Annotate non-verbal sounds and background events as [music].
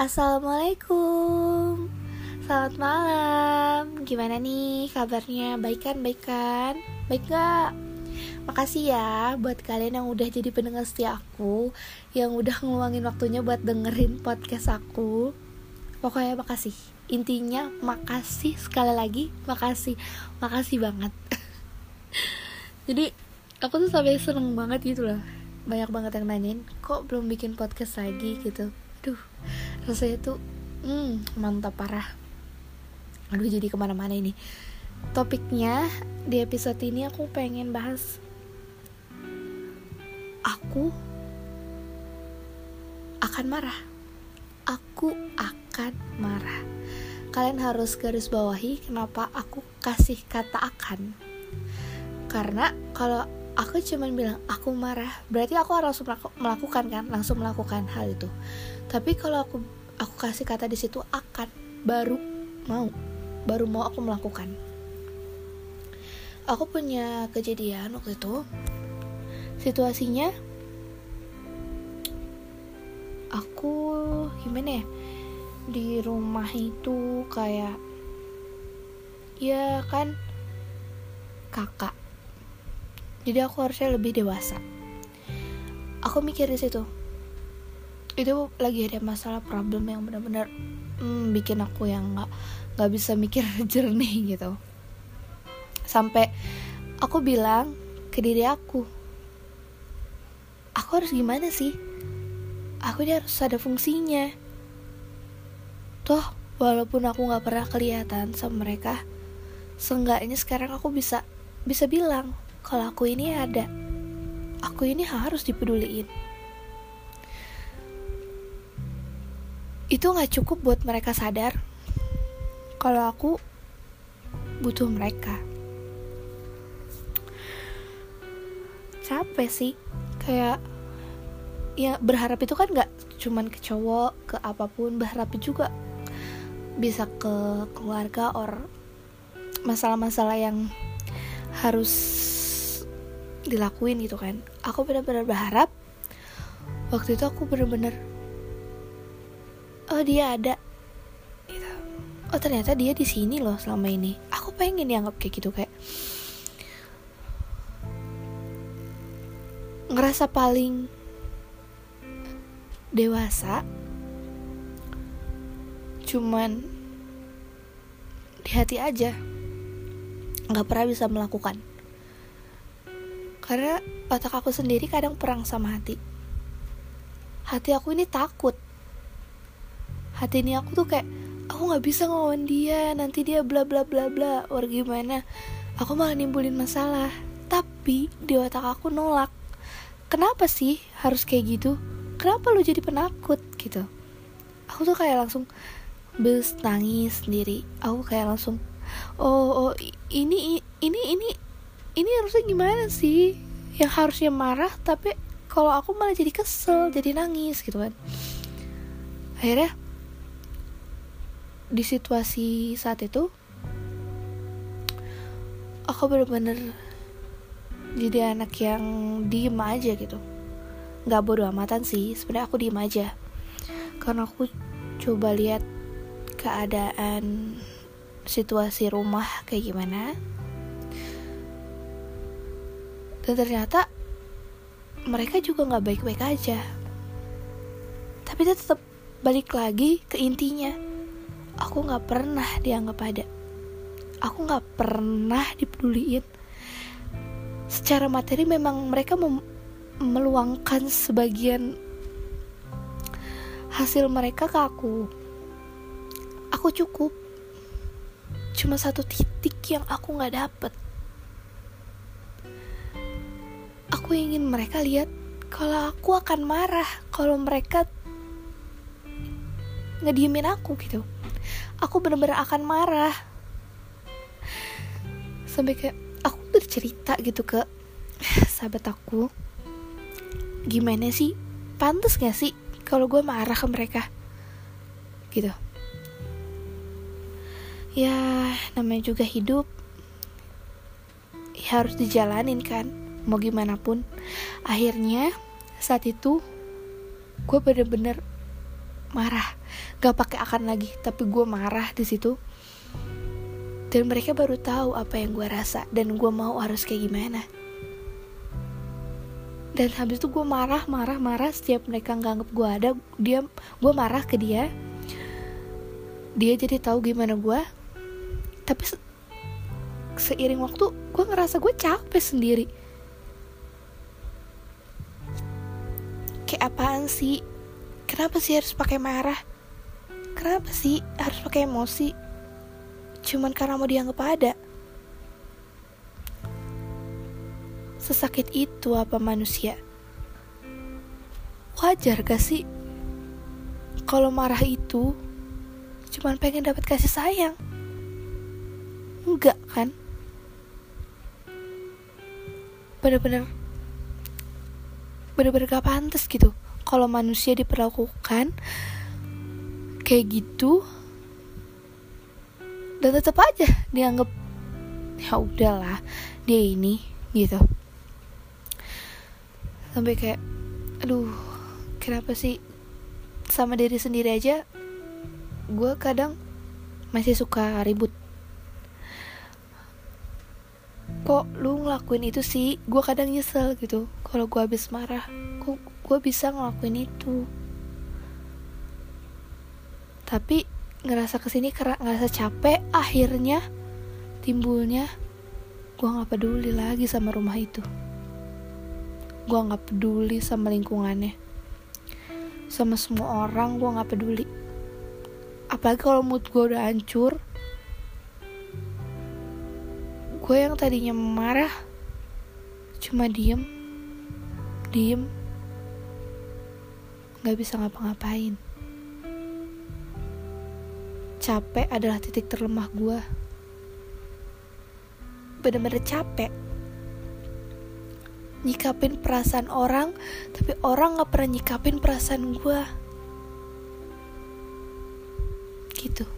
Assalamualaikum. Selamat malam. Gimana nih kabarnya? Baik kan? Baik kan? Baik gak? Makasih ya buat kalian yang udah jadi pendengar setia aku Yang udah ngeluangin waktunya buat dengerin podcast aku. Pokoknya makasih. Intinya makasih sekali lagi. Makasih. Makasih banget. [laughs] Jadi aku tuh sampai seneng banget gitu loh. Banyak banget yang nanyain Kok belum bikin podcast lagi? gitu. Aduh rasanya tuh hmm, mantap parah. Aduh jadi ke mana-mana ini. Topiknya di episode ini aku pengen bahas aku akan marah. Aku akan marah. Kalian harus garis bawahi kenapa aku kasih kata akan. Karena kalau aku cuman bilang aku marah berarti aku harus melakukan kan langsung melakukan hal itu. Tapi kalau aku aku kasih kata di situ akan baru mau baru mau aku melakukan. Aku punya kejadian waktu itu. Situasinya aku gimana ya di rumah itu kayak ya kan kakak. Jadi aku harusnya lebih dewasa. Aku mikir di situ itu lagi ada masalah problem yang benar-benar hmm, bikin aku yang nggak nggak bisa mikir [laughs] jernih gitu. Sampai aku bilang ke diri aku aku harus gimana sih? Aku ini harus ada fungsinya. Toh walaupun aku nggak pernah kelihatan sama mereka seenggaknya sekarang aku bisa bisa bilang kalau aku ini ada. Aku ini harus dipeduliin itu nggak cukup buat mereka sadar kalau aku butuh mereka. Capek sih kayak ya berharap itu kan nggak cuman ke cowok ke apa pun berharap juga bisa ke keluarga or masalah-masalah yang harus dilakuin gitu kan. Aku benar-benar berharap waktu itu aku benar-benar oh dia ada. Gitu. oh ternyata dia di sini loh selama ini. Aku pengen dianggap kayak gitu kayak ngerasa paling dewasa cuman di hati aja. Nggak pernah bisa melakukan. Karena otak aku sendiri kadang perang sama hati. Hati aku ini takut hati ini aku tuh kayak aku nggak bisa ngelawan dia nanti dia bla bla bla bla or gimana. Aku malah nimbulin masalah. Tapi di otak aku nolak. Kenapa sih harus kayak gitu? Kenapa lu jadi penakut gitu? Aku tuh kayak langsung bes nangis sendiri. Aku kayak langsung oh oh ini ini ini ini harusnya gimana sih? Yang harusnya marah tapi kalau aku malah jadi kesel jadi nangis gitu kan. Akhirnya di situasi saat itu aku bener-bener jadi anak yang diem aja gitu. Nggak bodoh amatan sih sebenarnya aku diem aja. Karena aku coba lihat keadaan situasi rumah kayak gimana. Dan ternyata mereka juga nggak baik-baik aja. Tapi dia tetap balik lagi ke intinya aku nggak pernah dianggap ada. Aku nggak pernah dipeduliin. Secara materi memang mereka mem meluangkan sebagian hasil mereka ke aku. Aku cukup. Cuma satu titik yang aku nggak dapet. Aku ingin mereka lihat kalau aku akan marah kalau mereka ngediemin aku gitu aku bener-bener akan marah. Sampai kayak aku bercerita gitu ke sahabat aku. Gimana sih? Pantas gak sih kalau gue marah ke mereka? Gitu. Ya namanya juga hidup. Ya harus dijalanin kan mau gimana pun. Akhirnya saat itu gue bener-bener marah. Gak pakai akan lagi tapi gue marah di situ. Dan mereka baru tahu apa yang gue rasa dan gue mau harus kayak gimana. Dan habis itu gue marah marah marah. Setiap mereka nggak anggap gue ada dia gue marah ke dia. Dia jadi tahu gimana gue tapi se seiring waktu gue ngerasa gue capek sendiri. Kayak apaan sih kenapa sih harus pakai marah kenapa sih harus pakai emosi cuman karena mau dianggap ada. Sesakit itu apa manusia? Wajar gak sih? Kalau marah itu cuman pengen dapat kasih sayang. Enggak kan? Bener-bener bener-bener gak pantas gitu kalau manusia diperlakukan kayak gitu dan tetap aja dianggap ya udahlah dia ini gitu. Sampai kayak aduh kenapa sih sama diri sendiri aja gue kadang masih suka ribut? Kok lu ngelakuin itu sih? Gue kadang nyesel gitu kalau gue habis marah. Kok gue bisa ngelakuin itu. Tapi ngerasa ke sini ngerasa capek akhirnya timbulnya gue nggak peduli lagi sama rumah itu. Gue nggak peduli sama lingkungannya. Sama semua orang gue nggak peduli. Apalagi kalau mood gue udah hancur. Gue yang tadinya marah cuma diem diem gak bisa ngapa-ngapain. Capek adalah titik terlemah gue. Bener-bener capek. Nyikapin perasaan orang, tapi orang gak pernah nyikapin perasaan gue. Gitu.